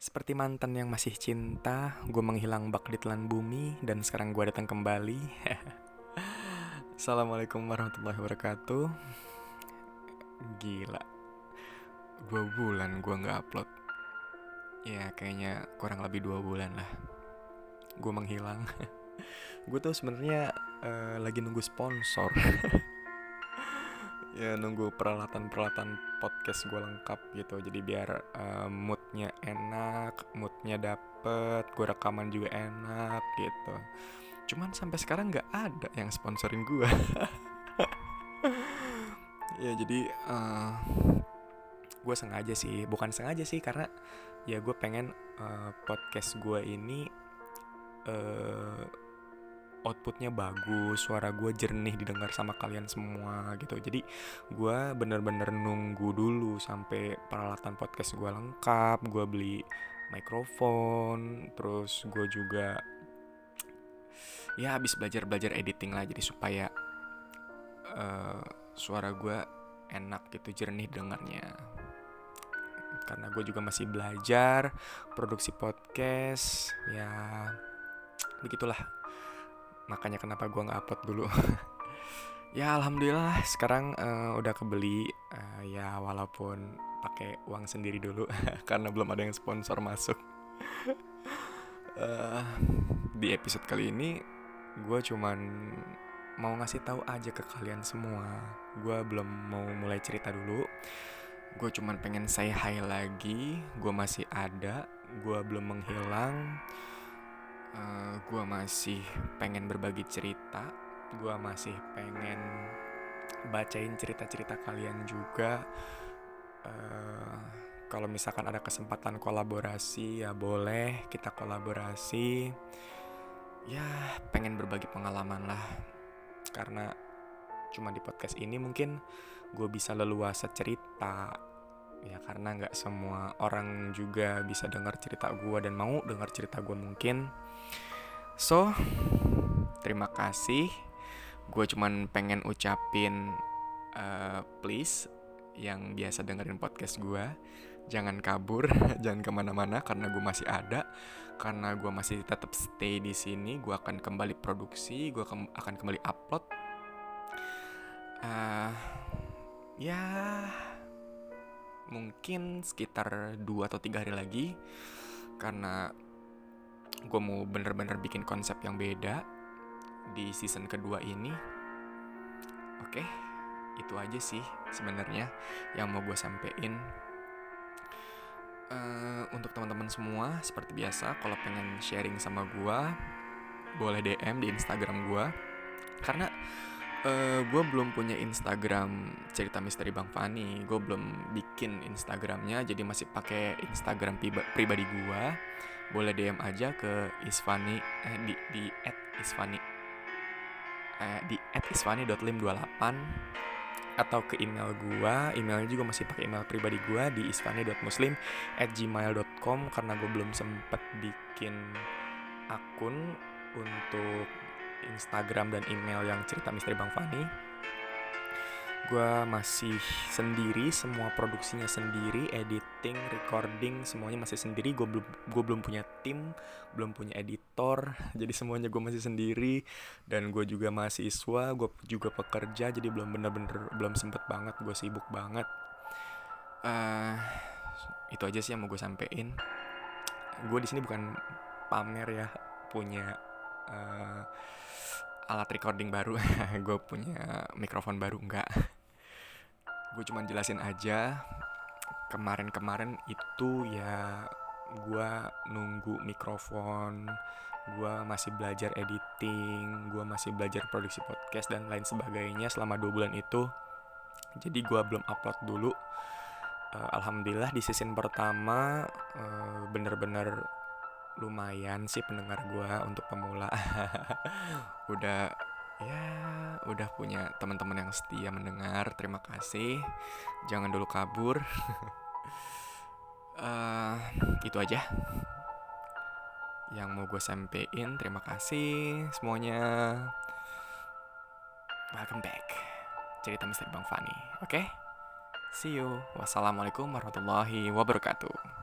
Seperti mantan yang masih cinta, gue menghilang bak di telan bumi dan sekarang gue datang kembali. Assalamualaikum warahmatullahi wabarakatuh. Gila, dua bulan gue nggak upload. Ya kayaknya kurang lebih dua bulan lah. Gue menghilang. gue tuh sebenarnya uh, lagi nunggu sponsor. ya nunggu peralatan-peralatan podcast gue lengkap gitu. Jadi biar uh, moodnya enak moodnya dapet gue rekaman juga enak gitu. Cuman sampai sekarang nggak ada yang sponsorin gue ya jadi uh, gue sengaja sih. Bukan sengaja sih karena ya gue pengen uh, podcast gue ini uh, outputnya bagus, suara gue jernih didengar sama kalian semua gitu. Jadi gue bener-bener nunggu dulu sampai peralatan podcast gue lengkap, gue beli mikrofon, terus gue juga ya habis belajar-belajar editing lah jadi supaya uh, suara gue enak gitu jernih dengarnya karena gue juga masih belajar produksi podcast ya begitulah makanya kenapa gue nggak upload dulu. Ya alhamdulillah sekarang uh, udah kebeli. Uh, ya walaupun pakai uang sendiri dulu karena belum ada yang sponsor masuk. Uh, di episode kali ini gue cuman mau ngasih tahu aja ke kalian semua. Gue belum mau mulai cerita dulu. Gue cuman pengen say hi lagi. Gue masih ada. Gue belum menghilang eh, gue masih pengen berbagi cerita gue masih pengen bacain cerita-cerita kalian juga. Uh, kalau misalkan ada kesempatan kolaborasi ya boleh kita kolaborasi. Ya pengen berbagi pengalaman lah. Karena cuma di podcast ini mungkin gue bisa leluasa cerita ya karena nggak semua orang juga bisa dengar cerita gue dan mau dengar cerita gue mungkin. So terima kasih. Gue cuman pengen ucapin uh, please yang biasa dengerin podcast gue jangan kabur jangan ke mana-mana karena gue masih ada. Karena gue masih tetap stay di sini gue akan kembali produksi gue akan kembali upload. Uh, ya mungkin sekitar dua atau tiga hari lagi karena gue mau bener-bener bikin konsep yang beda di season kedua ini. Oke itu aja sih sebenarnya yang mau gue sampein. Uh, untuk teman-teman semua seperti biasa kalau pengen sharing sama gue boleh DM di Instagram gue karena eh, gue belum punya Instagram cerita misteri Bang Fani. Gue belum bikin Instagramnya, jadi masih pakai Instagram pribadi gue. Boleh DM aja ke Isfani eh, di di @isfani eh, di @isfani.lim28 atau ke email gue emailnya juga masih pakai email pribadi gue di isfani.muslim at gmail.com karena gue belum sempet bikin akun untuk Instagram dan email yang cerita misteri Bang Fani. Gue masih sendiri semua produksinya sendiri editing recording semuanya masih sendiri. Gue belum gue belum punya tim belum punya editor jadi semuanya gue masih sendiri. Dan gue juga mahasiswa gue juga pekerja jadi belum bener-bener belum sempet banget gue sibuk banget. Uh, itu aja sih yang mau gue sampein. Gue di sini bukan pamer ya punya uh, alat recording baru. Gue punya mikrofon baru enggak. Gue cuman jelasin aja. Kemarin-kemarin itu ya gue nunggu mikrofon gue masih belajar editing gue masih belajar produksi podcast dan lain sebagainya selama dua bulan itu. Jadi gue belum upload dulu. Uh, alhamdulillah di season pertama uh, bener-bener lumayan sih pendengar gue untuk pemula. Udah ya udah punya teman-teman yang setia mendengar terima kasih. Jangan dulu kabur. Uh, itu aja yang mau gue sampein. Terima kasih semuanya. Welcome back. Cerita misteri bang Fani oke? Okay? see you. Wassalamualaikum warahmatullahi wabarakatuh